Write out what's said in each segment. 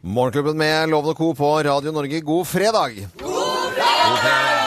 Morgenklubben med Loven og Co. på Radio Norge, god fredag! God fredag!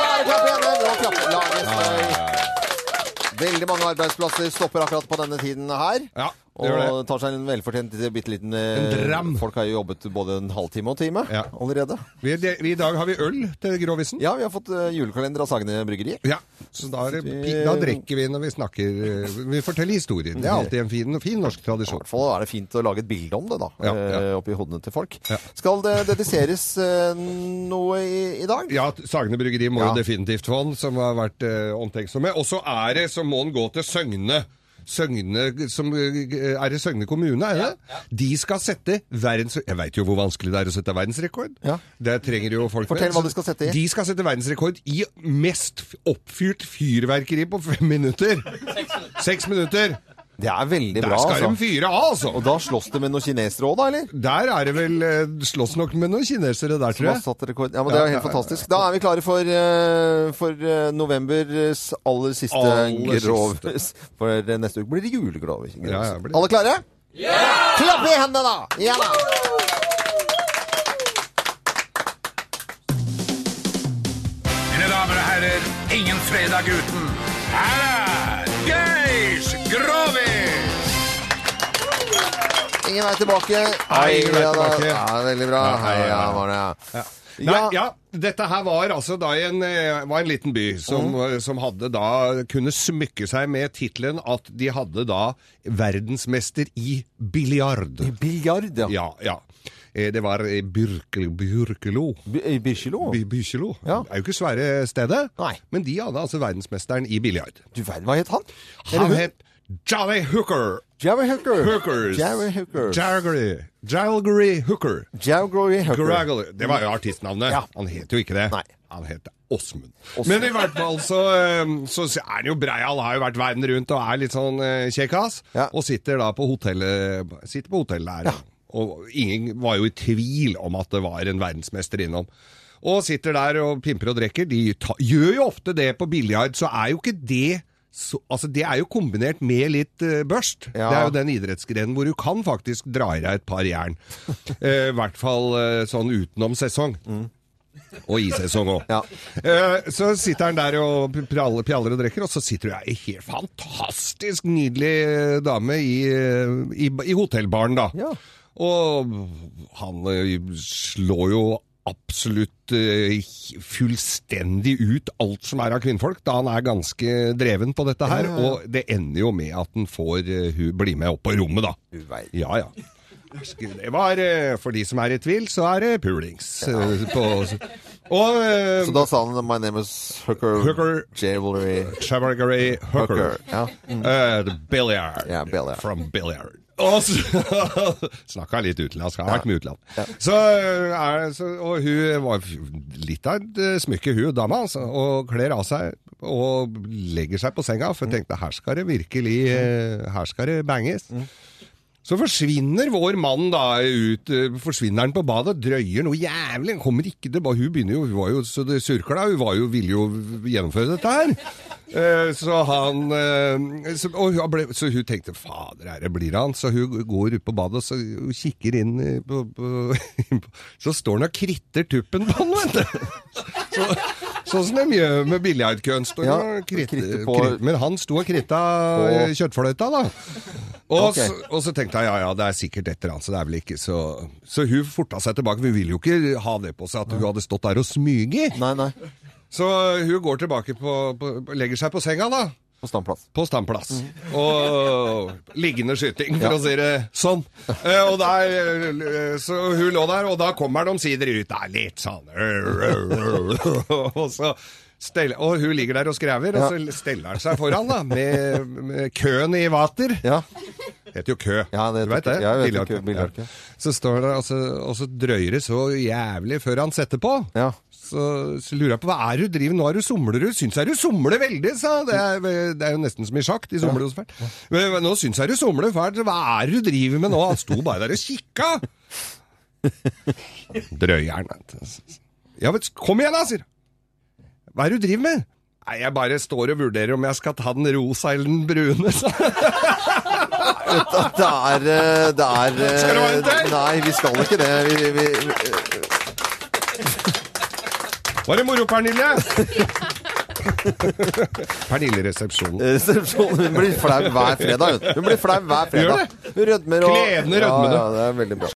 Veldig mange arbeidsplasser stopper akkurat på denne tiden her. Ja, Og det. tar seg en velfortjent bitte liten eh, En dram. Folk har jo jobbet både en halvtime og time Ja. allerede. Vi, det, vi, I dag har vi øl til Grovisen. Ja, vi har fått uh, julekalender av Sagene Bryggeri. Ja, så da, er vi, da drikker vi når vi snakker eh, Vi forteller historier. Det er alltid en fin, fin norsk I hvert fall er det fint å lage et bilde om det, da. Ja, ja. eh, Oppi hodene til folk. Skal det dediseres eh, noe i, i dag? Ja, Sagene Bryggeri må jo definitivt få den, som har vært eh, omtenksomme. Og så er det, så må den gå til Søgne. Søgne, som, eh, er i Søgne kommune, er det? De skal sette verdens... Jeg veit jo hvor vanskelig det er å sette verdensrekord. Ja. Det trenger jo folk Fortell med. hva de skal sette i. De skal sette verdensrekord i mest oppfyrt fyrverkeri på fem minutter. Seks minutter. Det er veldig Der bra, skal altså. de fyre av, altså. Og da slåss det med noen kinesere òg, da, eller? Der er det vel eh, slåss nok med noen kinesere der, tror jeg. satt rekord. Ja, men Det er jo helt fantastisk. Da er vi klare for, eh, for eh, novembers aller siste Aller grov. For neste uke blir det julegrov. Ja, ja, blir. Alle klare? Ja! Klapp i hendene, da! Ja da! Mine damer og herrer, ingen fredag uten. Her er Ingen vei tilbake. Hei, ingen vei ja, da. tilbake. Ja, veldig bra. Hei, Ja, var det, Ja. ja. Nei, Ja. dette her var altså da en, eh, var en liten by som, Mm. som hadde da kunne smykke seg med tittelen at de hadde da verdensmester i biljard. I Biljard, ja. Ja, ja. Eh, Det var Byrkelo. I Byrkjelo. By- Birkelo. Ja. Det er jo ikke svære stedet, Nei. men de hadde altså verdensmesteren i biljard. Du verden, hva het han? Han het Jolly Hooker. Jolly Hooker. Hookers. Jerry Hooker. Jalgary. Jalgary Hooker. Jalgary Hooker. Gragal. Det var jo artistnavnet. Ja. Han het jo ikke det. Nei. Han het Åsmund. Men i hvert fall så, eh, så er han jo Breial har jo vært verden rundt og er litt sånn eh, kjekkas. Ja. Og sitter da på hotellet Sitter på hotellet der. Og ingen var jo i tvil om at det var en verdensmester innom. Og sitter der og pimper og drikker. De ta, gjør jo ofte det på biljard, så er jo ikke det så, altså Det er jo kombinert med litt uh, børst. Ja. Det er jo den idrettsgrenen hvor du kan faktisk dra i deg et par jern. Eh, I hvert fall uh, sånn utenom sesong. Og i sesong òg. Ja. Så sitter han der og pjaller, pjaller og drikker, og så sitter det ei helt fantastisk nydelig dame i, i, i hotellbaren, da. Ja. Og han slår jo absolutt eh, fullstendig ut alt som er av kvinnfolk, da han er ganske dreven på dette her. Og det ender jo med at han får eh, hun bli med opp på rommet, da. Ja, ja. Det var, eh, For de som er i tvil, så er det pulings. på, og Så da sa han 'My name is Hooker, Hooker. Jewelry Hooker. Hooker'. Ja. The billiard. yeah, billiard. From billiard. Og så Snakka litt utenlandsk. Har vært med utland. Så, er, så, og hun var litt av et eh, smykke, hun dama, altså, og kler av seg og legger seg på senga, for jeg tenkte her skal det virkelig eh, Her skal det banges. Så forsvinner vår mann da ut, eh, forsvinner han på badet, drøyer noe jævlig, kommer ikke tilbake, hun begynner jo, hun var jo så det surkla, hun var jo, ville jo gjennomføre dette her. Eh, Så han, eh, så, og hun ble, så hun tenkte, fader, her blir han, så hun går ut på badet, og så hun kikker inn på, på, så står han og kritter tuppen på han, vet du. Så, sånn som de gjør med biljardkunst. Ja, kritter- kritter på- Men han sto og kritta kjøttfløyta, da. Og, okay. så, og så tenkte jeg ja, ja, det er sikkert et eller annet, så det er vel ikke så Så hun forta seg tilbake. Vi ville jo ikke ha det på seg at hun hadde stått der og smyget. Nei, nei. Så hun går tilbake på, på Legger seg på senga, da. På standplass. På standplass. Og liggende skyting, for Ja. å si det sånn. Eh, og der, eh, så hun lå der, og da kommer de omsider ut. Det er litt sånn Og så stell, Og hun ligger der og skrever, og så steller han seg foran, da, med, med køen i vater. Ja. Det heter jo kø. Ja, det heter du veit det? Ja, jeg vet Biljardkø. kø. Ja. Så står det, og så, og så drøyer det så jævlig før han setter på. Ja. Så, så lurer jeg på hva er du driver Nå er du somler du. Syns jeg du somler veldig, sa det, er- det er jo nesten som i sjakk. De somler jo så fælt. Men nå syns jeg du somler fælt. Hva er det du driver med nå? Han sto bare der og kikka. Drøyeren. Ja, men kom igjen, da, sier. Hva er det du driver med? Nei, jeg bare står og vurderer om jeg skal ta den rosa eller den brune. Så. Det er, eh, det er eh, Skal du være en til? Nei, vi skal ikke det. Vi, vi, vi, Var det moro, Pernille? Pernille-resepsjonen. resepsjonen Hun blir flau hver fredag. Hun Hun blir flau hver fredag. Hun rødmer og Kledende rødmende. Ja, ja, det er veldig bra.